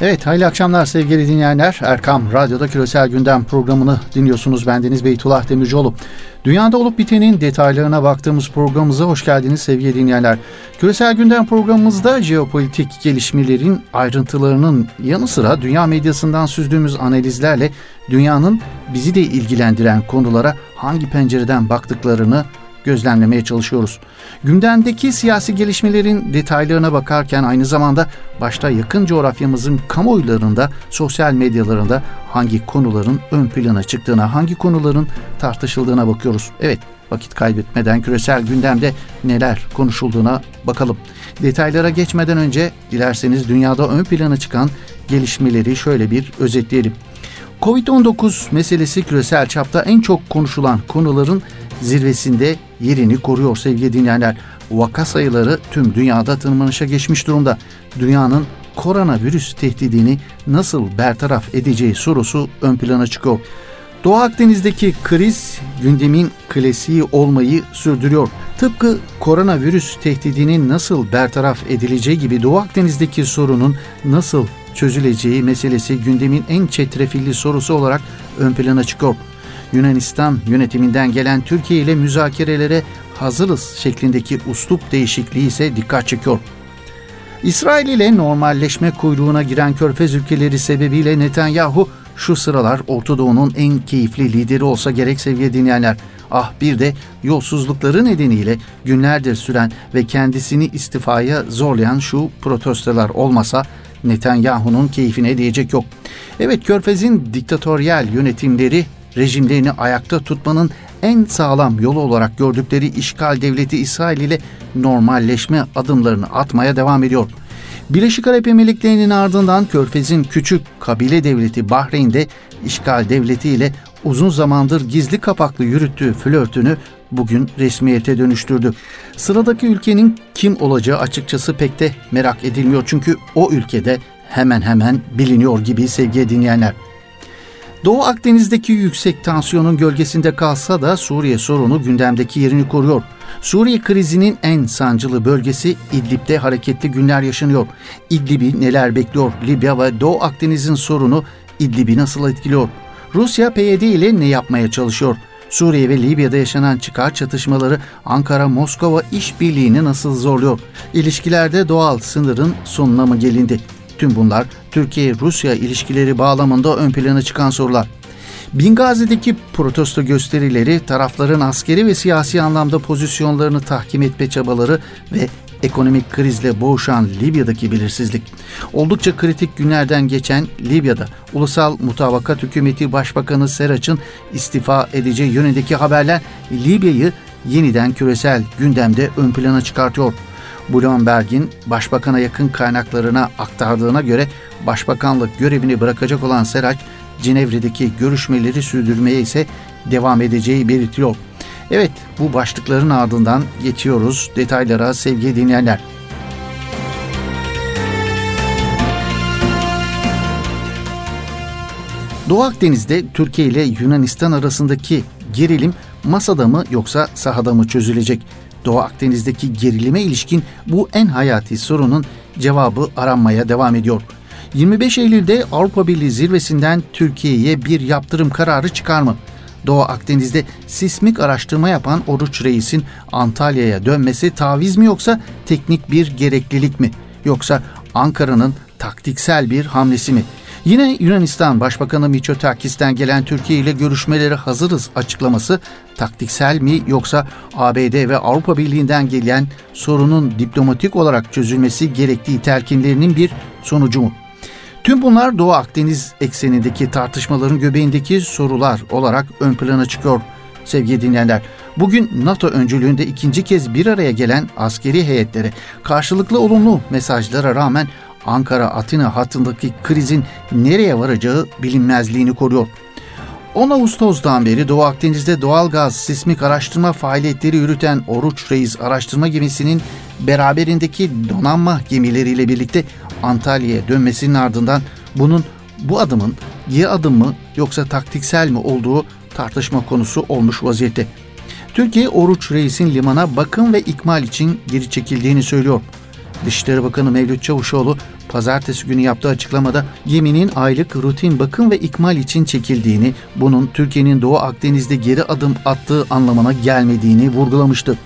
Evet, hayırlı akşamlar sevgili dinleyenler. Erkam Radyo'da Küresel Gündem programını dinliyorsunuz. Bendeniz Beytullah Demircioğlu. Dünyada olup bitenin detaylarına baktığımız programımıza hoş geldiniz sevgili dinleyenler. Küresel Gündem programımızda jeopolitik gelişmelerin ayrıntılarının yanı sıra dünya medyasından süzdüğümüz analizlerle dünyanın bizi de ilgilendiren konulara hangi pencereden baktıklarını gözlemlemeye çalışıyoruz. Gündemdeki siyasi gelişmelerin detaylarına bakarken aynı zamanda başta yakın coğrafyamızın kamuoylarında, sosyal medyalarında hangi konuların ön plana çıktığına, hangi konuların tartışıldığına bakıyoruz. Evet, vakit kaybetmeden küresel gündemde neler konuşulduğuna bakalım. Detaylara geçmeden önce dilerseniz dünyada ön plana çıkan gelişmeleri şöyle bir özetleyelim. Covid-19 meselesi küresel çapta en çok konuşulan konuların zirvesinde yerini koruyor sevgili dinleyenler. Vaka sayıları tüm dünyada tırmanışa geçmiş durumda. Dünyanın koronavirüs tehdidini nasıl bertaraf edeceği sorusu ön plana çıkıyor. Doğu Akdeniz'deki kriz gündemin klasiği olmayı sürdürüyor. Tıpkı koronavirüs tehdidinin nasıl bertaraf edileceği gibi Doğu Akdeniz'deki sorunun nasıl çözüleceği meselesi gündemin en çetrefilli sorusu olarak ön plana çıkıyor. Yunanistan yönetiminden gelen Türkiye ile müzakerelere hazırız şeklindeki uslup değişikliği ise dikkat çekiyor. İsrail ile normalleşme kuyruğuna giren körfez ülkeleri sebebiyle Netanyahu şu sıralar Orta Doğu'nun en keyifli lideri olsa gerek sevgili dinleyenler. Ah bir de yolsuzlukları nedeniyle günlerdir süren ve kendisini istifaya zorlayan şu protestolar olmasa Netanyahu'nun keyfine diyecek yok. Evet Körfez'in diktatöryel yönetimleri rejimlerini ayakta tutmanın en sağlam yolu olarak gördükleri işgal devleti İsrail ile normalleşme adımlarını atmaya devam ediyor. Birleşik Arap Emirlikleri'nin ardından Körfez'in küçük kabile devleti Bahreyn'de işgal devleti ile uzun zamandır gizli kapaklı yürüttüğü flörtünü bugün resmiyete dönüştürdü. Sıradaki ülkenin kim olacağı açıkçası pek de merak edilmiyor çünkü o ülkede hemen hemen biliniyor gibi sevgili dinleyenler. Doğu Akdeniz'deki yüksek tansiyonun gölgesinde kalsa da Suriye sorunu gündemdeki yerini koruyor. Suriye krizinin en sancılı bölgesi İdlib'de hareketli günler yaşanıyor. İdlib'i neler bekliyor? Libya ve Doğu Akdeniz'in sorunu İdlib'i nasıl etkiliyor? Rusya PYD ile ne yapmaya çalışıyor? Suriye ve Libya'da yaşanan çıkar çatışmaları Ankara-Moskova işbirliğini nasıl zorluyor? İlişkilerde doğal sınırın sonuna mı gelindi? Tüm bunlar Türkiye-Rusya ilişkileri bağlamında ön plana çıkan sorular. Bingazi'deki protesto gösterileri, tarafların askeri ve siyasi anlamda pozisyonlarını tahkim etme çabaları ve ekonomik krizle boğuşan Libya'daki belirsizlik. Oldukça kritik günlerden geçen Libya'da Ulusal Mutabakat Hükümeti Başbakanı Seraç'ın istifa edeceği yönündeki haberler Libya'yı yeniden küresel gündemde ön plana çıkartıyor. Bloomberg'in başbakana yakın kaynaklarına aktardığına göre başbakanlık görevini bırakacak olan Serac, Cenevre'deki görüşmeleri sürdürmeye ise devam edeceği belirtiliyor. Evet bu başlıkların ardından geçiyoruz detaylara sevgili dinleyenler. Doğu Akdeniz'de Türkiye ile Yunanistan arasındaki gerilim masada mı yoksa sahada mı çözülecek? Doğu Akdeniz'deki gerilime ilişkin bu en hayati sorunun cevabı aranmaya devam ediyor. 25 Eylül'de Avrupa Birliği zirvesinden Türkiye'ye bir yaptırım kararı çıkar mı? Doğu Akdeniz'de sismik araştırma yapan Oruç Reis'in Antalya'ya dönmesi taviz mi yoksa teknik bir gereklilik mi? Yoksa Ankara'nın taktiksel bir hamlesi mi? Yine Yunanistan Başbakanı Mitsotakis'ten gelen Türkiye ile görüşmeleri hazırız açıklaması taktiksel mi yoksa ABD ve Avrupa Birliği'nden gelen sorunun diplomatik olarak çözülmesi gerektiği telkinlerinin bir sonucu mu? Tüm bunlar Doğu Akdeniz eksenindeki tartışmaların göbeğindeki sorular olarak ön plana çıkıyor sevgili dinleyenler. Bugün NATO öncülüğünde ikinci kez bir araya gelen askeri heyetlere karşılıklı olumlu mesajlara rağmen Ankara-Atina hattındaki krizin nereye varacağı bilinmezliğini koruyor. 10 Ağustos'tan beri Doğu Akdeniz'de doğal gaz sismik araştırma faaliyetleri yürüten Oruç Reis araştırma gemisinin beraberindeki donanma gemileriyle birlikte Antalya'ya dönmesinin ardından bunun bu adımın geri adım mı yoksa taktiksel mi olduğu tartışma konusu olmuş vaziyette. Türkiye Oruç Reis'in limana bakım ve ikmal için geri çekildiğini söylüyor. Dışişleri Bakanı Mevlüt Çavuşoğlu pazartesi günü yaptığı açıklamada geminin aylık rutin bakım ve ikmal için çekildiğini, bunun Türkiye'nin Doğu Akdeniz'de geri adım attığı anlamına gelmediğini vurgulamıştı.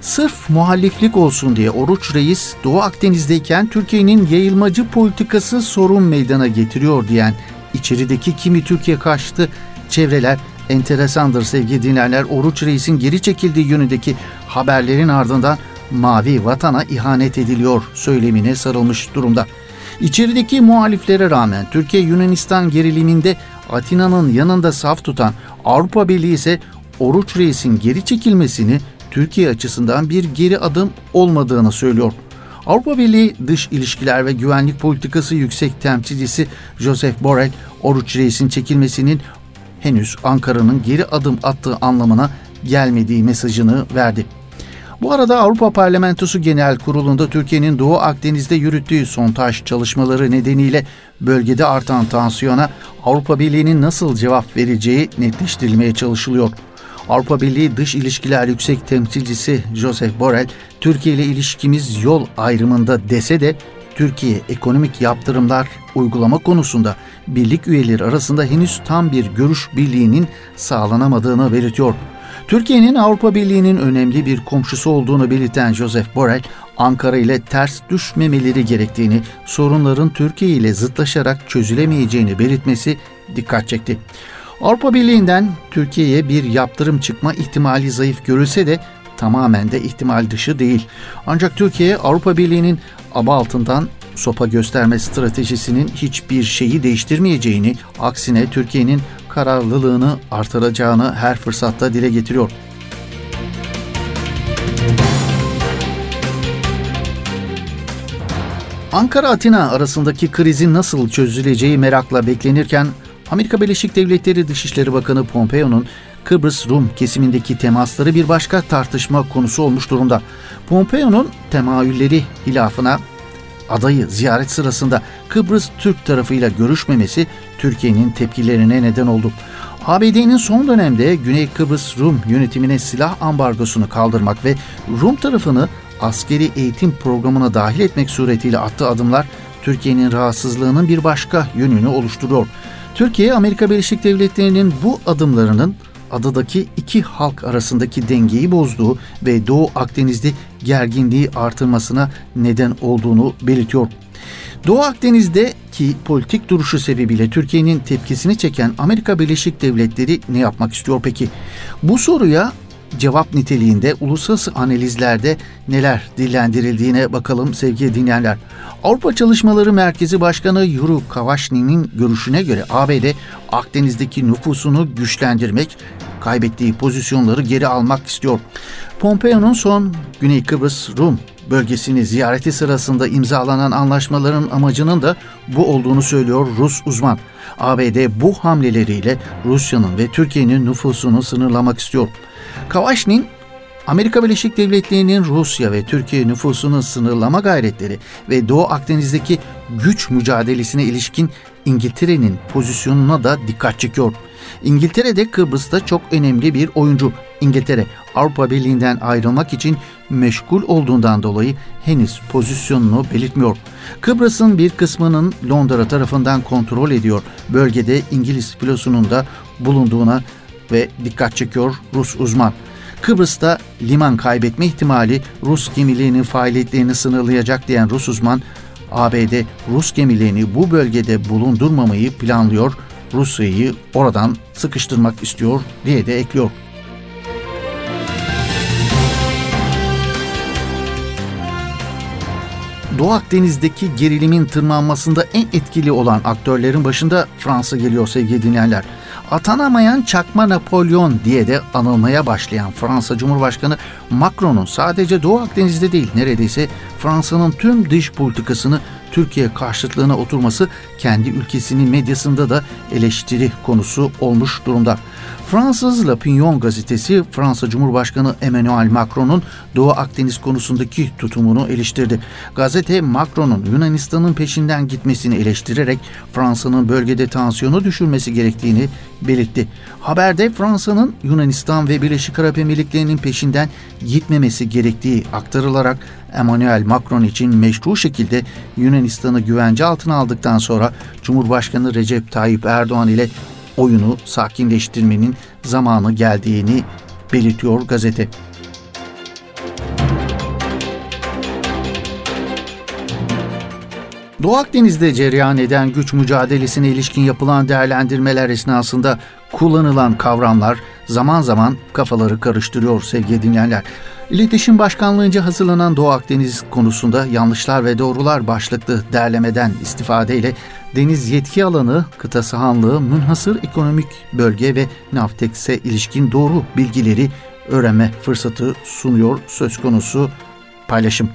Sırf muhaliflik olsun diye Oruç Reis Doğu Akdeniz'deyken Türkiye'nin yayılmacı politikası sorun meydana getiriyor diyen içerideki kimi Türkiye karşıtı çevreler enteresandır sevgili dinleyenler. Oruç Reis'in geri çekildiği yönündeki haberlerin ardından mavi vatana ihanet ediliyor söylemine sarılmış durumda. İçerideki muhaliflere rağmen Türkiye-Yunanistan geriliminde Atina'nın yanında saf tutan Avrupa Birliği ise Oruç Reis'in geri çekilmesini Türkiye açısından bir geri adım olmadığını söylüyor. Avrupa Birliği Dış İlişkiler ve Güvenlik Politikası Yüksek Temsilcisi Joseph Borrell, Oruç Reis'in çekilmesinin henüz Ankara'nın geri adım attığı anlamına gelmediği mesajını verdi. Bu arada Avrupa Parlamentosu Genel Kurulu'nda Türkiye'nin Doğu Akdeniz'de yürüttüğü sondaj çalışmaları nedeniyle bölgede artan tansiyona Avrupa Birliği'nin nasıl cevap vereceği netleştirilmeye çalışılıyor. Avrupa Birliği Dış İlişkiler Yüksek Temsilcisi Joseph Borrell, Türkiye ile ilişkimiz yol ayrımında dese de Türkiye ekonomik yaptırımlar uygulama konusunda birlik üyeleri arasında henüz tam bir görüş birliğinin sağlanamadığını belirtiyor. Türkiye'nin Avrupa Birliği'nin önemli bir komşusu olduğunu belirten Joseph Borrell, Ankara ile ters düşmemeleri gerektiğini, sorunların Türkiye ile zıtlaşarak çözülemeyeceğini belirtmesi dikkat çekti. Avrupa Birliği'nden Türkiye'ye bir yaptırım çıkma ihtimali zayıf görülse de tamamen de ihtimal dışı değil. Ancak Türkiye Avrupa Birliği'nin aba altından sopa gösterme stratejisinin hiçbir şeyi değiştirmeyeceğini, aksine Türkiye'nin kararlılığını artıracağını her fırsatta dile getiriyor. Ankara-Atina arasındaki krizin nasıl çözüleceği merakla beklenirken Amerika Birleşik Devletleri Dışişleri Bakanı Pompeo'nun Kıbrıs Rum kesimindeki temasları bir başka tartışma konusu olmuş durumda. Pompeo'nun temayülleri hilafına adayı ziyaret sırasında Kıbrıs Türk tarafıyla görüşmemesi Türkiye'nin tepkilerine neden oldu. ABD'nin son dönemde Güney Kıbrıs Rum yönetimine silah ambargosunu kaldırmak ve Rum tarafını askeri eğitim programına dahil etmek suretiyle attığı adımlar Türkiye'nin rahatsızlığının bir başka yönünü oluşturuyor. Türkiye, Amerika Birleşik Devletleri'nin bu adımlarının adadaki iki halk arasındaki dengeyi bozduğu ve Doğu Akdeniz'de gerginliği artırmasına neden olduğunu belirtiyor. Doğu Akdeniz'deki politik duruşu sebebiyle Türkiye'nin tepkisini çeken Amerika Birleşik Devletleri ne yapmak istiyor peki? Bu soruya cevap niteliğinde uluslararası analizlerde neler dillendirildiğine bakalım sevgili dinleyenler. Avrupa Çalışmaları Merkezi Başkanı Yuru Kavaşni'nin görüşüne göre ABD Akdeniz'deki nüfusunu güçlendirmek, kaybettiği pozisyonları geri almak istiyor. Pompeo'nun son Güney Kıbrıs Rum bölgesini ziyareti sırasında imzalanan anlaşmaların amacının da bu olduğunu söylüyor Rus uzman. ABD bu hamleleriyle Rusya'nın ve Türkiye'nin nüfusunu sınırlamak istiyor. Kavaşnin Amerika Birleşik Devletleri'nin Rusya ve Türkiye nüfusunun sınırlama gayretleri ve Doğu Akdeniz'deki güç mücadelesine ilişkin İngiltere'nin pozisyonuna da dikkat çekiyor. İngiltere de Kıbrıs'ta çok önemli bir oyuncu. İngiltere Avrupa Birliği'nden ayrılmak için meşgul olduğundan dolayı henüz pozisyonunu belirtmiyor. Kıbrıs'ın bir kısmının Londra tarafından kontrol ediyor. Bölgede İngiliz filosunun da bulunduğuna ve dikkat çekiyor Rus uzman. Kıbrıs'ta liman kaybetme ihtimali Rus gemilerinin faaliyetlerini sınırlayacak diyen Rus uzman, ABD Rus gemilerini bu bölgede bulundurmamayı planlıyor, Rusya'yı oradan sıkıştırmak istiyor diye de ekliyor. Doğu Akdeniz'deki gerilimin tırmanmasında en etkili olan aktörlerin başında Fransa geliyor sevgili dinleyenler. Atanamayan çakma Napolyon diye de anılmaya başlayan Fransa Cumhurbaşkanı Macron'un sadece Doğu Akdeniz'de değil neredeyse Fransa'nın tüm dış politikasını Türkiye karşıtlığına oturması kendi ülkesinin medyasında da eleştiri konusu olmuş durumda. Fransız La Pignon gazetesi Fransa Cumhurbaşkanı Emmanuel Macron'un Doğu Akdeniz konusundaki tutumunu eleştirdi. Gazete Macron'un Yunanistan'ın peşinden gitmesini eleştirerek Fransa'nın bölgede tansiyonu düşürmesi gerektiğini belirtti. Haberde Fransa'nın Yunanistan ve Birleşik Arap Emirlikleri'nin peşinden gitmemesi gerektiği aktarılarak Emmanuel Macron için meşru şekilde Yunanistan'ı güvence altına aldıktan sonra Cumhurbaşkanı Recep Tayyip Erdoğan ile oyunu sakinleştirmenin zamanı geldiğini belirtiyor gazete. Doğu Akdeniz'de cereyan eden güç mücadelesine ilişkin yapılan değerlendirmeler esnasında kullanılan kavramlar zaman zaman kafaları karıştırıyor sevgili dinleyenler. İletişim Başkanlığı'nca hazırlanan Doğu Akdeniz konusunda yanlışlar ve doğrular başlıklı derlemeden istifadeyle deniz yetki alanı, kıta sahanlığı, münhasır ekonomik bölge ve Navtex'e ilişkin doğru bilgileri öğrenme fırsatı sunuyor söz konusu paylaşım.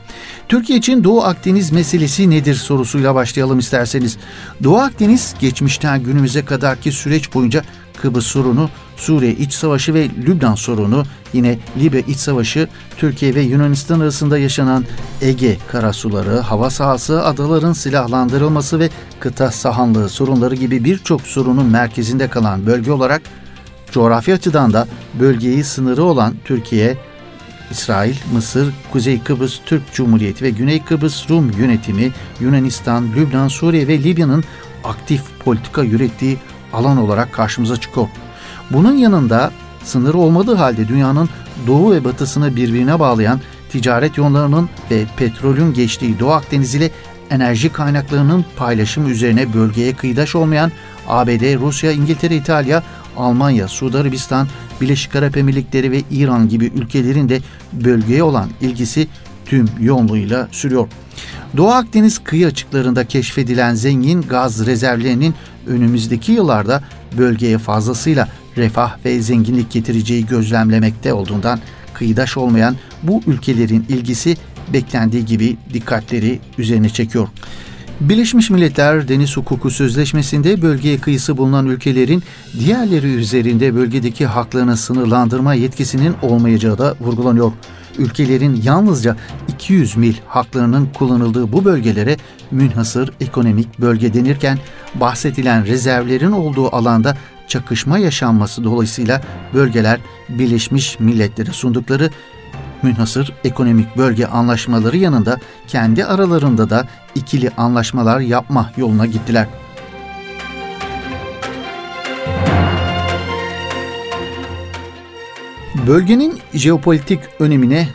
Türkiye için Doğu Akdeniz meselesi nedir sorusuyla başlayalım isterseniz. Doğu Akdeniz geçmişten günümüze kadarki süreç boyunca Kıbrıs sorunu, Suriye iç savaşı ve Lübnan sorunu, yine Libya iç savaşı, Türkiye ve Yunanistan arasında yaşanan Ege karasuları, hava sahası, adaların silahlandırılması ve kıta sahanlığı sorunları gibi birçok sorunun merkezinde kalan bölge olarak coğrafi açıdan da bölgeyi sınırı olan Türkiye, İsrail, Mısır, Kuzey Kıbrıs Türk Cumhuriyeti ve Güney Kıbrıs Rum yönetimi, Yunanistan, Lübnan, Suriye ve Libya'nın aktif politika yürüttiği alan olarak karşımıza çıkıyor. Bunun yanında sınır olmadığı halde dünyanın doğu ve batısını birbirine bağlayan ticaret yollarının ve petrolün geçtiği Doğu Akdeniz ile enerji kaynaklarının paylaşımı üzerine bölgeye kıyıdaş olmayan ABD, Rusya, İngiltere, İtalya, Almanya, Suudi Arabistan, Birleşik Arap Emirlikleri ve İran gibi ülkelerin de bölgeye olan ilgisi tüm yoğunluğuyla sürüyor. Doğu Akdeniz kıyı açıklarında keşfedilen zengin gaz rezervlerinin önümüzdeki yıllarda bölgeye fazlasıyla refah ve zenginlik getireceği gözlemlemekte olduğundan kıyıdaş olmayan bu ülkelerin ilgisi beklendiği gibi dikkatleri üzerine çekiyor. Birleşmiş Milletler Deniz Hukuku Sözleşmesi'nde bölgeye kıyısı bulunan ülkelerin diğerleri üzerinde bölgedeki haklarını sınırlandırma yetkisinin olmayacağı da vurgulanıyor. Ülkelerin yalnızca 200 mil haklarının kullanıldığı bu bölgelere münhasır ekonomik bölge denirken bahsedilen rezervlerin olduğu alanda çakışma yaşanması dolayısıyla bölgeler Birleşmiş Milletler'e sundukları münhasır ekonomik bölge anlaşmaları yanında kendi aralarında da ikili anlaşmalar yapma yoluna gittiler. Bölgenin jeopolitik önemine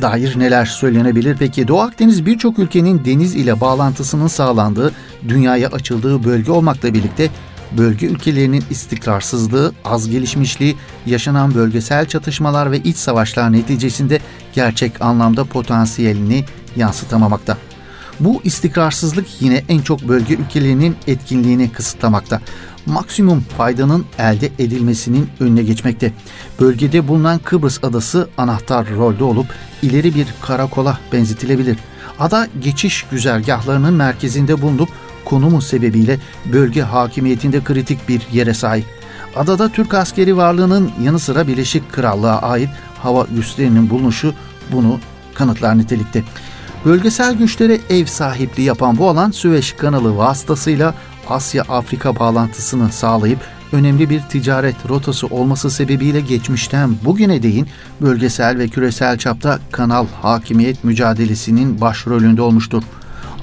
dair neler söylenebilir? Peki Doğu Akdeniz birçok ülkenin deniz ile bağlantısının sağlandığı, dünyaya açıldığı bölge olmakla birlikte bölge ülkelerinin istikrarsızlığı, az gelişmişliği, yaşanan bölgesel çatışmalar ve iç savaşlar neticesinde gerçek anlamda potansiyelini yansıtamamakta. Bu istikrarsızlık yine en çok bölge ülkelerinin etkinliğini kısıtlamakta. Maksimum faydanın elde edilmesinin önüne geçmekte. Bölgede bulunan Kıbrıs adası anahtar rolde olup ileri bir karakola benzetilebilir. Ada geçiş güzergahlarının merkezinde bulunup konumu sebebiyle bölge hakimiyetinde kritik bir yere sahip. Adada Türk askeri varlığının yanı sıra Birleşik Krallığa ait hava üslerinin bulunuşu bunu kanıtlar nitelikte. Bölgesel güçlere ev sahipliği yapan bu alan Süveyş kanalı vasıtasıyla Asya-Afrika bağlantısını sağlayıp önemli bir ticaret rotası olması sebebiyle geçmişten bugüne değin bölgesel ve küresel çapta kanal hakimiyet mücadelesinin başrolünde olmuştur.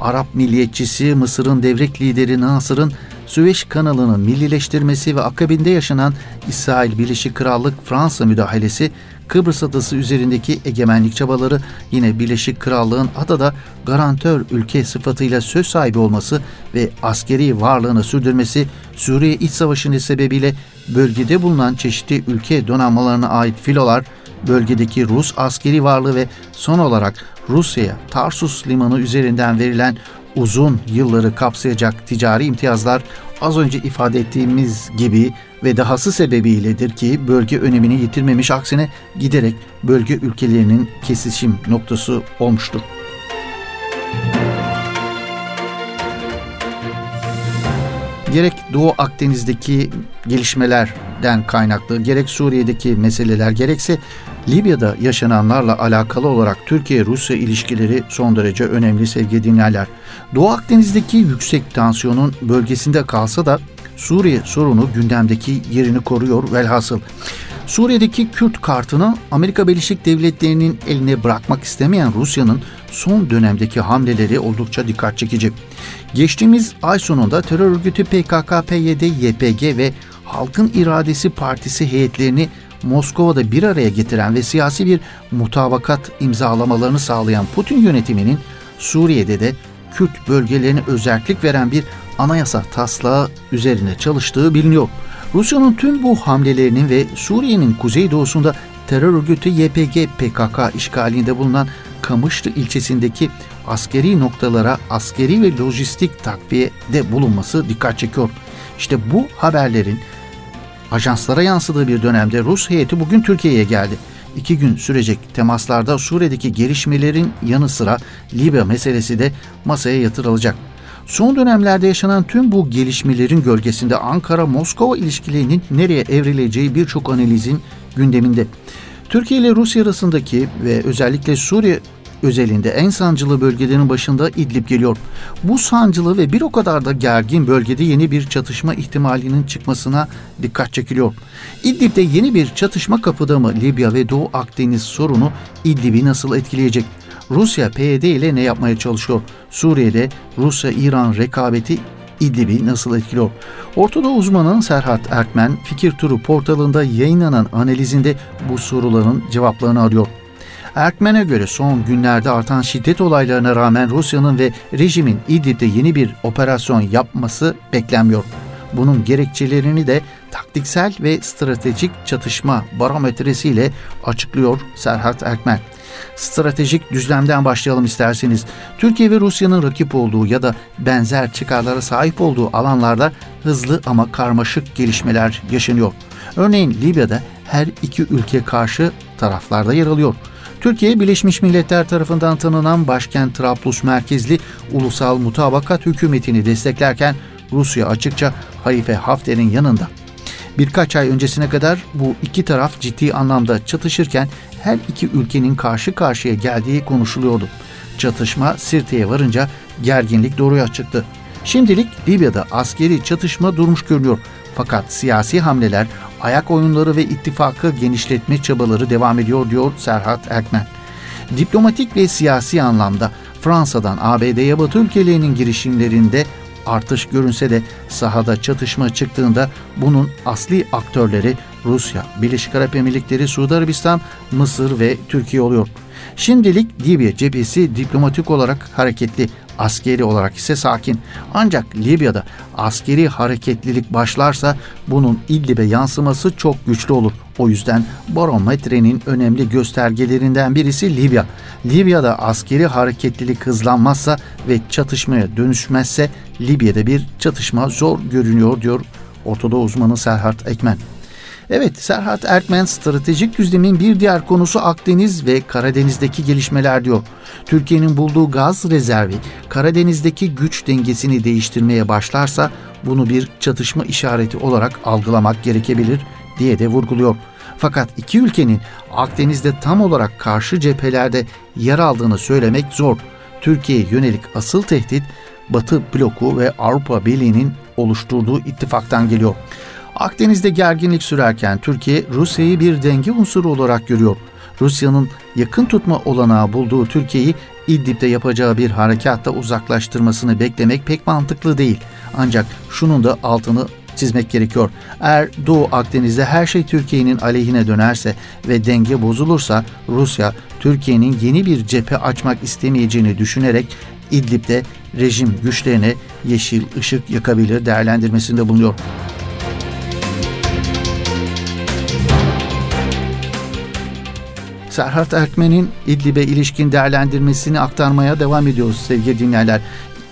Arap milliyetçisi Mısır'ın devrek lideri Nasır'ın Süveyş kanalının millileştirmesi ve akabinde yaşanan İsrail Birleşik Krallık Fransa müdahalesi Kıbrıs adası üzerindeki egemenlik çabaları yine Birleşik Krallığın adada garantör ülke sıfatıyla söz sahibi olması ve askeri varlığını sürdürmesi Suriye iç savaşı sebebiyle bölgede bulunan çeşitli ülke donanmalarına ait filolar, bölgedeki Rus askeri varlığı ve son olarak Rusya'ya Tarsus limanı üzerinden verilen uzun yılları kapsayacak ticari imtiyazlar az önce ifade ettiğimiz gibi ve dahası sebebiyledir ki bölge önemini yitirmemiş aksine giderek bölge ülkelerinin kesişim noktası olmuştur. Gerek Doğu Akdeniz'deki gelişmelerden kaynaklı, gerek Suriye'deki meseleler, gerekse Libya'da yaşananlarla alakalı olarak Türkiye-Rusya ilişkileri son derece önemli sevgili dinlerler. Doğu Akdeniz'deki yüksek tansiyonun bölgesinde kalsa da Suriye sorunu gündemdeki yerini koruyor velhasıl. Suriye'deki Kürt kartını Amerika Birleşik Devletleri'nin eline bırakmak istemeyen Rusya'nın son dönemdeki hamleleri oldukça dikkat çekici. Geçtiğimiz ay sonunda terör örgütü PKK, PYD, YPG ve Halkın İradesi Partisi heyetlerini Moskova'da bir araya getiren ve siyasi bir mutabakat imzalamalarını sağlayan Putin yönetiminin Suriye'de de Kürt bölgelerine özellik veren bir anayasa taslağı üzerine çalıştığı biliniyor. Rusya'nın tüm bu hamlelerinin ve Suriye'nin kuzeydoğusunda terör örgütü YPG PKK işgalinde bulunan Kamışlı ilçesindeki askeri noktalara askeri ve lojistik takviyede bulunması dikkat çekiyor. İşte bu haberlerin ajanslara yansıdığı bir dönemde Rus heyeti bugün Türkiye'ye geldi. İki gün sürecek temaslarda Suriye'deki gelişmelerin yanı sıra Libya meselesi de masaya yatırılacak. Son dönemlerde yaşanan tüm bu gelişmelerin gölgesinde Ankara-Moskova ilişkilerinin nereye evrileceği birçok analizin gündeminde. Türkiye ile Rusya arasındaki ve özellikle Suriye özelinde en sancılı bölgelerin başında İdlib geliyor. Bu sancılı ve bir o kadar da gergin bölgede yeni bir çatışma ihtimalinin çıkmasına dikkat çekiliyor. İdlib'de yeni bir çatışma kapıda mı Libya ve Doğu Akdeniz sorunu İdlib'i nasıl etkileyecek? Rusya PYD ile ne yapmaya çalışıyor? Suriye'de Rusya-İran rekabeti İdlib'i nasıl etkiliyor? Ortada uzmanın Serhat Erkmen Fikir Turu portalında yayınlanan analizinde bu soruların cevaplarını arıyor. Erkmen'e göre son günlerde artan şiddet olaylarına rağmen Rusya'nın ve rejimin İdlib'de yeni bir operasyon yapması beklenmiyor. Bunun gerekçelerini de taktiksel ve stratejik çatışma barometresiyle açıklıyor Serhat Erkmen. Stratejik düzlemden başlayalım isterseniz. Türkiye ve Rusya'nın rakip olduğu ya da benzer çıkarlara sahip olduğu alanlarda hızlı ama karmaşık gelişmeler yaşanıyor. Örneğin Libya'da her iki ülke karşı taraflarda yer alıyor. Türkiye Birleşmiş Milletler tarafından tanınan başkent Trablus merkezli ulusal mutabakat hükümetini desteklerken Rusya açıkça Halife Hafter'in yanında. Birkaç ay öncesine kadar bu iki taraf ciddi anlamda çatışırken her iki ülkenin karşı karşıya geldiği konuşuluyordu. Çatışma Sirte'ye varınca gerginlik doğruya çıktı. Şimdilik Libya'da askeri çatışma durmuş görünüyor. Fakat siyasi hamleler, ayak oyunları ve ittifakı genişletme çabaları devam ediyor diyor Serhat Erkmen. Diplomatik ve siyasi anlamda Fransa'dan ABD'ye Batı ülkelerinin girişimlerinde artış görünse de sahada çatışma çıktığında bunun asli aktörleri Rusya, Birleşik Arap Emirlikleri, Suudi Arabistan, Mısır ve Türkiye oluyor. Şimdilik Libya cephesi diplomatik olarak hareketli, askeri olarak ise sakin. Ancak Libya'da askeri hareketlilik başlarsa bunun İdlib'e yansıması çok güçlü olur. O yüzden barometrenin önemli göstergelerinden birisi Libya. Libya'da askeri hareketlilik hızlanmazsa ve çatışmaya dönüşmezse Libya'da bir çatışma zor görünüyor diyor Ortada uzmanı Serhat Ekmen. Evet, Serhat Erkmen stratejik düzlemin bir diğer konusu Akdeniz ve Karadeniz'deki gelişmeler diyor. Türkiye'nin bulduğu gaz rezervi Karadeniz'deki güç dengesini değiştirmeye başlarsa bunu bir çatışma işareti olarak algılamak gerekebilir diye de vurguluyor. Fakat iki ülkenin Akdeniz'de tam olarak karşı cephelerde yer aldığını söylemek zor. Türkiye'ye yönelik asıl tehdit Batı bloku ve Avrupa Birliği'nin oluşturduğu ittifaktan geliyor. Akdeniz'de gerginlik sürerken Türkiye Rusya'yı bir denge unsuru olarak görüyor. Rusya'nın yakın tutma olanağı bulduğu Türkiye'yi İdlib'de yapacağı bir harekatta uzaklaştırmasını beklemek pek mantıklı değil. Ancak şunun da altını çizmek gerekiyor. Eğer Doğu Akdeniz'de her şey Türkiye'nin aleyhine dönerse ve denge bozulursa Rusya Türkiye'nin yeni bir cephe açmak istemeyeceğini düşünerek İdlib'de rejim güçlerine yeşil ışık yakabilir değerlendirmesinde bulunuyor. Serhat Erkmen'in İdlib'e ilişkin değerlendirmesini aktarmaya devam ediyoruz sevgili dinleyenler.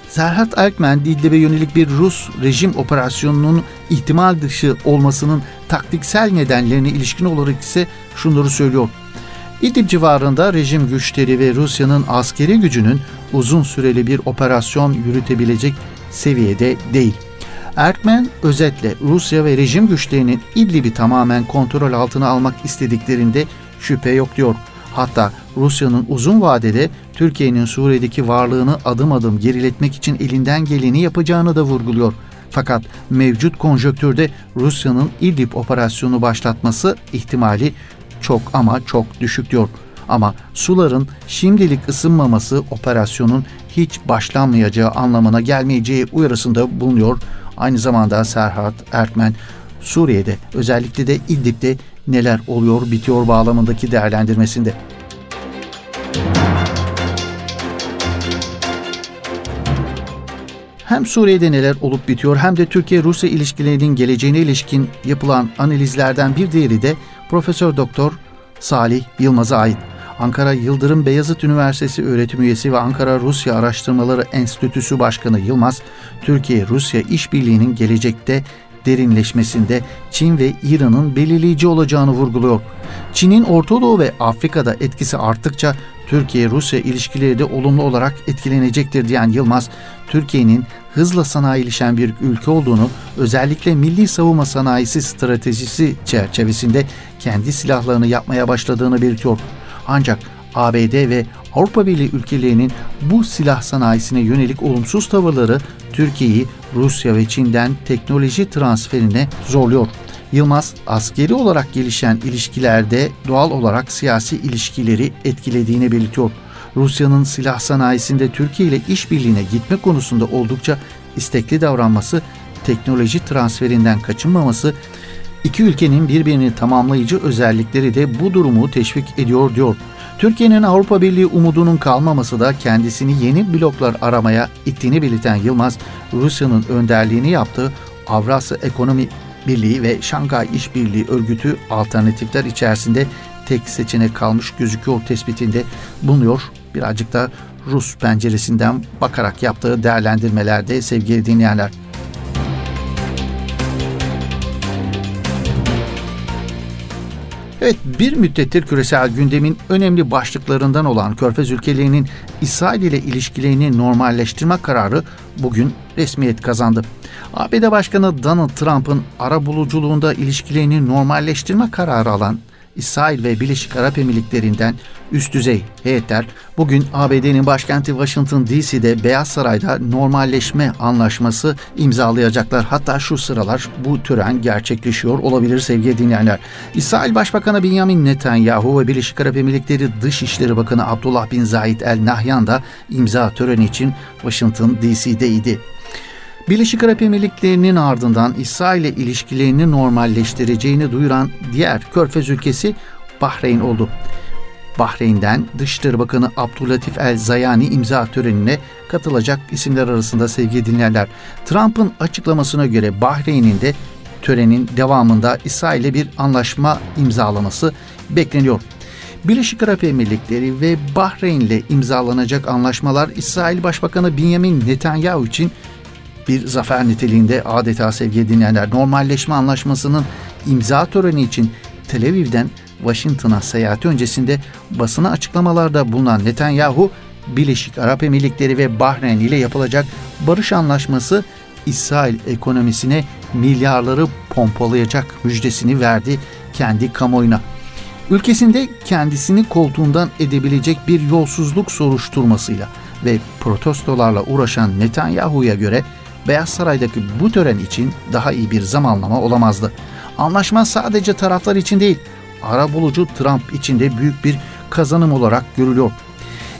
Serhat Erkmen, İdlib'e yönelik bir Rus rejim operasyonunun ihtimal dışı olmasının taktiksel nedenlerine ilişkin olarak ise şunları söylüyor. İdlib civarında rejim güçleri ve Rusya'nın askeri gücünün uzun süreli bir operasyon yürütebilecek seviyede değil. Erkmen özetle Rusya ve rejim güçlerinin İdlib'i tamamen kontrol altına almak istediklerinde şüphe yok diyor. Hatta Rusya'nın uzun vadede Türkiye'nin Suriye'deki varlığını adım adım geriletmek için elinden geleni yapacağını da vurguluyor. Fakat mevcut konjöktürde Rusya'nın İdlib operasyonu başlatması ihtimali çok ama çok düşük diyor. Ama suların şimdilik ısınmaması operasyonun hiç başlanmayacağı anlamına gelmeyeceği uyarısında bulunuyor. Aynı zamanda Serhat Erkmen Suriye'de özellikle de İdlib'de neler oluyor bitiyor bağlamındaki değerlendirmesinde. Hem Suriye'de neler olup bitiyor hem de Türkiye-Rusya ilişkilerinin geleceğine ilişkin yapılan analizlerden bir diğeri de Profesör Doktor Salih Yılmaz'a ait. Ankara Yıldırım Beyazıt Üniversitesi öğretim üyesi ve Ankara Rusya Araştırmaları Enstitüsü Başkanı Yılmaz, Türkiye-Rusya işbirliğinin gelecekte derinleşmesinde Çin ve İran'ın belirleyici olacağını vurguluyor. Çin'in Orta Doğu ve Afrika'da etkisi arttıkça Türkiye-Rusya ilişkileri de olumlu olarak etkilenecektir diyen Yılmaz, Türkiye'nin hızla sanayileşen bir ülke olduğunu, özellikle milli savunma sanayisi stratejisi çerçevesinde kendi silahlarını yapmaya başladığını belirtiyor. Ancak ABD ve Avrupa Birliği ülkelerinin bu silah sanayisine yönelik olumsuz tavırları Türkiye'yi Rusya ve Çin'den teknoloji transferine zorluyor. Yılmaz, askeri olarak gelişen ilişkilerde doğal olarak siyasi ilişkileri etkilediğini belirtiyor. Rusya'nın silah sanayisinde Türkiye ile işbirliğine gitme konusunda oldukça istekli davranması, teknoloji transferinden kaçınmaması, iki ülkenin birbirini tamamlayıcı özellikleri de bu durumu teşvik ediyor diyor. Türkiye'nin Avrupa Birliği umudunun kalmaması da kendisini yeni bloklar aramaya ittiğini belirten Yılmaz, Rusya'nın önderliğini yaptığı Avrasya Ekonomi Birliği ve Şangay İşbirliği Örgütü alternatifler içerisinde tek seçenek kalmış gözüküyor tespitinde bulunuyor. Birazcık da Rus penceresinden bakarak yaptığı değerlendirmelerde sevgili dinleyenler. Evet bir müddettir küresel gündemin önemli başlıklarından olan Körfez ülkelerinin İsrail ile ilişkilerini normalleştirme kararı bugün resmiyet kazandı. ABD Başkanı Donald Trump'ın ara buluculuğunda ilişkilerini normalleştirme kararı alan İsrail ve Birleşik Arap Emirlikleri'nden üst düzey heyetler bugün ABD'nin başkenti Washington DC'de Beyaz Saray'da normalleşme anlaşması imzalayacaklar. Hatta şu sıralar bu tören gerçekleşiyor olabilir sevgili dinleyenler. İsrail Başbakanı Benjamin Netanyahu ve Birleşik Arap Emirlikleri Dışişleri Bakanı Abdullah bin Zayed El Nahyan da imza töreni için Washington DC'deydi. Birleşik Arap Emirlikleri'nin ardından İsrail ile ilişkilerini normalleştireceğini duyuran diğer körfez ülkesi Bahreyn oldu. Bahreyn'den Dışişleri Bakanı Abdülatif El Zayani imza törenine katılacak isimler arasında sevgili dinleyenler. Trump'ın açıklamasına göre Bahreyn'in de törenin devamında İsrail ile bir anlaşma imzalaması bekleniyor. Birleşik Arap Emirlikleri ve Bahreyn ile imzalanacak anlaşmalar İsrail Başbakanı Benjamin Netanyahu için bir zafer niteliğinde adeta sevgili dinleyenler normalleşme anlaşmasının imza töreni için Tel Aviv'den Washington'a seyahati öncesinde basına açıklamalarda bulunan Netanyahu, Birleşik Arap Emirlikleri ve Bahreyn ile yapılacak barış anlaşması İsrail ekonomisine milyarları pompalayacak müjdesini verdi kendi kamuoyuna. Ülkesinde kendisini koltuğundan edebilecek bir yolsuzluk soruşturmasıyla ve protestolarla uğraşan Netanyahu'ya göre Beyaz Saray'daki bu tören için daha iyi bir zamanlama olamazdı. Anlaşma sadece taraflar için değil, ara bulucu Trump için de büyük bir kazanım olarak görülüyor.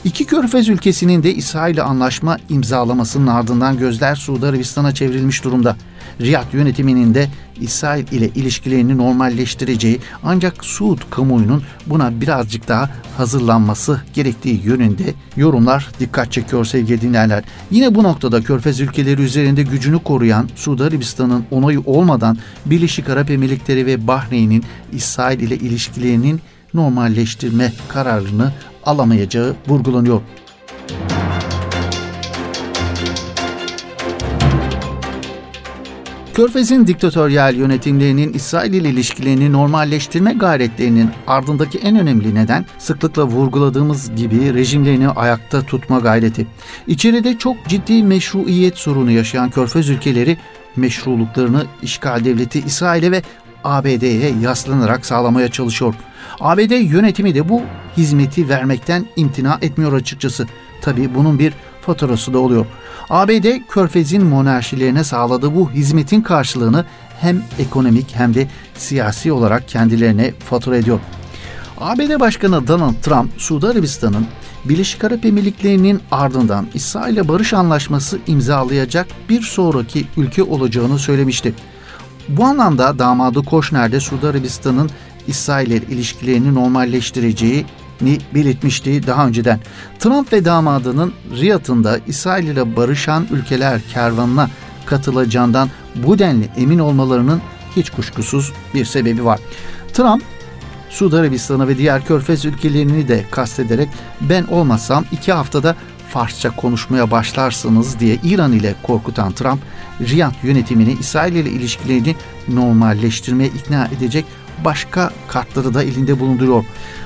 İki körfez ülkesinin de İsrail ile anlaşma imzalamasının ardından gözler Suudi Arabistan'a çevrilmiş durumda. Riyad yönetiminin de İsrail ile ilişkilerini normalleştireceği ancak Suud kamuoyunun buna birazcık daha hazırlanması gerektiği yönünde yorumlar dikkat çekiyor sevgili dinleyenler. Yine bu noktada Körfez ülkeleri üzerinde gücünü koruyan Suudi Arabistan'ın onayı olmadan Birleşik Arap Emirlikleri ve Bahreyn'in İsrail ile ilişkilerinin normalleştirme kararını alamayacağı vurgulanıyor. Körfez'in diktatöryel yönetimlerinin İsrail ile ilişkilerini normalleştirme gayretlerinin ardındaki en önemli neden sıklıkla vurguladığımız gibi rejimlerini ayakta tutma gayreti. İçeride çok ciddi meşruiyet sorunu yaşayan Körfez ülkeleri meşruluklarını işgal devleti İsrail'e ve ABD'ye yaslanarak sağlamaya çalışıyor. ABD yönetimi de bu hizmeti vermekten imtina etmiyor açıkçası. Tabi bunun bir faturası da oluyor. ABD körfezin monarşilerine sağladığı bu hizmetin karşılığını hem ekonomik hem de siyasi olarak kendilerine fatura ediyor. ABD Başkanı Donald Trump, Suudi Arabistan'ın Birleşik Arap Emirlikleri'nin ardından İsrail'le barış anlaşması imzalayacak bir sonraki ülke olacağını söylemişti. Bu anlamda damadı Koşner de Suudi Arabistan'ın İsrail ile ilişkilerini normalleştireceğini belirtmişti daha önceden. Trump ve damadının Riyad'ın da İsrail ile barışan ülkeler kervanına katılacağından bu denli emin olmalarının hiç kuşkusuz bir sebebi var. Trump Suudi Arabistan'ı ve diğer körfez ülkelerini de kastederek ben olmasam iki haftada Farsça konuşmaya başlarsınız diye İran ile korkutan Trump, Riyad yönetimini İsrail ile ilişkilerini normalleştirmeye ikna edecek başka kartları da elinde bulunduruyor.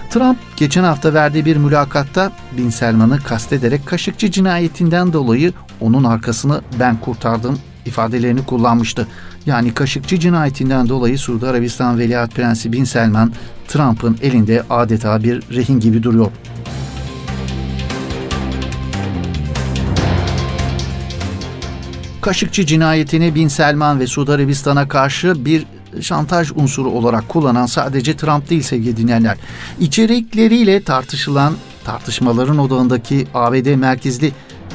Trump geçen hafta verdiği bir mülakatta Bin Selman'ı kastederek Kaşıkçı cinayetinden dolayı onun arkasını ben kurtardım ifadelerini kullanmıştı. Yani Kaşıkçı cinayetinden dolayı Suudi Arabistan Veliaht Prensi Bin Selman Trump'ın elinde adeta bir rehin gibi duruyor. Kaşıkçı cinayetini Bin Selman ve Suudi Arabistan'a karşı bir şantaj unsuru olarak kullanan sadece Trump değil sevgili dinleyenler. İçerikleriyle tartışılan tartışmaların odağındaki ABD merkezli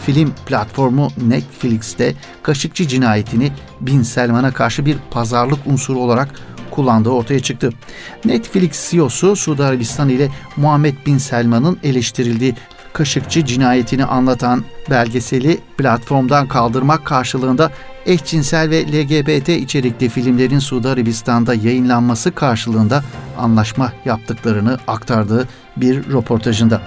film platformu Netflix'te Kaşıkçı cinayetini Bin Selman'a karşı bir pazarlık unsuru olarak kullandığı ortaya çıktı. Netflix CEO'su Suudi Arabistan ile Muhammed Bin Selman'ın eleştirildiği Kaşıkçı cinayetini anlatan belgeseli platformdan kaldırmak karşılığında eşcinsel ve LGBT içerikli filmlerin Suudi Arabistan'da yayınlanması karşılığında anlaşma yaptıklarını aktardığı bir röportajında.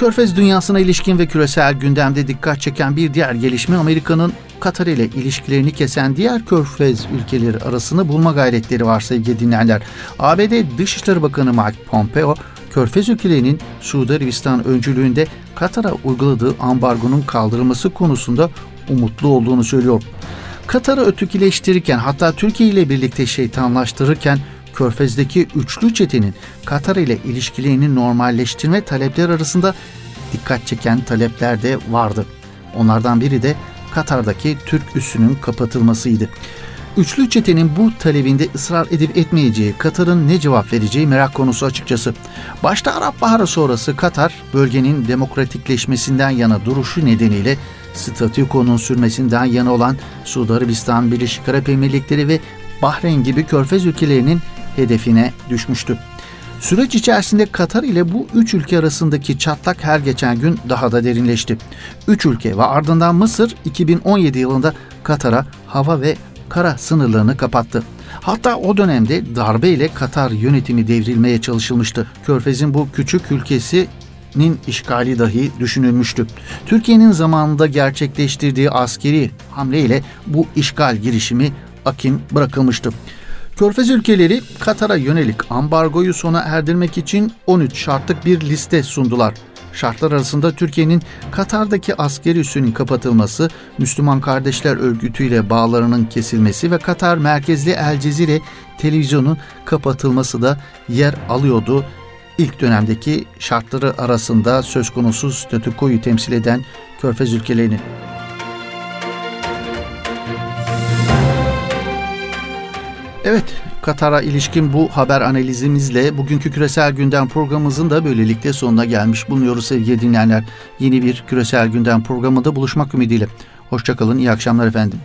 Körfez dünyasına ilişkin ve küresel gündemde dikkat çeken bir diğer gelişme Amerika'nın Katar ile ilişkilerini kesen diğer körfez ülkeleri arasını bulma gayretleri var sevgili dinleyenler. ABD Dışişleri Bakanı Mike Pompeo, Körfez ülkelerinin Suudi Arabistan öncülüğünde Katar'a uyguladığı ambargonun kaldırılması konusunda umutlu olduğunu söylüyor. Katar'ı ötekileştirirken hatta Türkiye ile birlikte şeytanlaştırırken Körfez'deki üçlü çetenin Katar ile ilişkilerini normalleştirme talepler arasında dikkat çeken talepler de vardı. Onlardan biri de Katar'daki Türk üssünün kapatılmasıydı. Üçlü çetenin bu talebinde ısrar edip etmeyeceği, Katar'ın ne cevap vereceği merak konusu açıkçası. Başta Arap Baharı sonrası Katar, bölgenin demokratikleşmesinden yana duruşu nedeniyle statükonun sürmesinden yana olan Suudi Arabistan, Birleşik Arap Emirlikleri ve Bahreyn gibi körfez ülkelerinin hedefine düşmüştü. Süreç içerisinde Katar ile bu üç ülke arasındaki çatlak her geçen gün daha da derinleşti. Üç ülke ve ardından Mısır 2017 yılında Katar'a hava ve kara sınırlarını kapattı. Hatta o dönemde darbe ile Katar yönetimi devrilmeye çalışılmıştı. Körfez'in bu küçük ülkesinin işgali dahi düşünülmüştü. Türkiye'nin zamanında gerçekleştirdiği askeri hamle ile bu işgal girişimi akim bırakılmıştı. Körfez ülkeleri Katar'a yönelik ambargoyu sona erdirmek için 13 şartlık bir liste sundular. Şartlar arasında Türkiye'nin Katar'daki askeri üssünün kapatılması, Müslüman Kardeşler Örgütü ile bağlarının kesilmesi ve Katar merkezli El Cezire televizyonun kapatılması da yer alıyordu. İlk dönemdeki şartları arasında söz konusu statükoyu temsil eden Körfez ülkelerini. Evet, Katar'a ilişkin bu haber analizimizle bugünkü küresel gündem programımızın da böylelikle sonuna gelmiş bulunuyoruz sevgili dinleyenler. Yeni bir küresel gündem programında buluşmak ümidiyle. Hoşçakalın, iyi akşamlar efendim.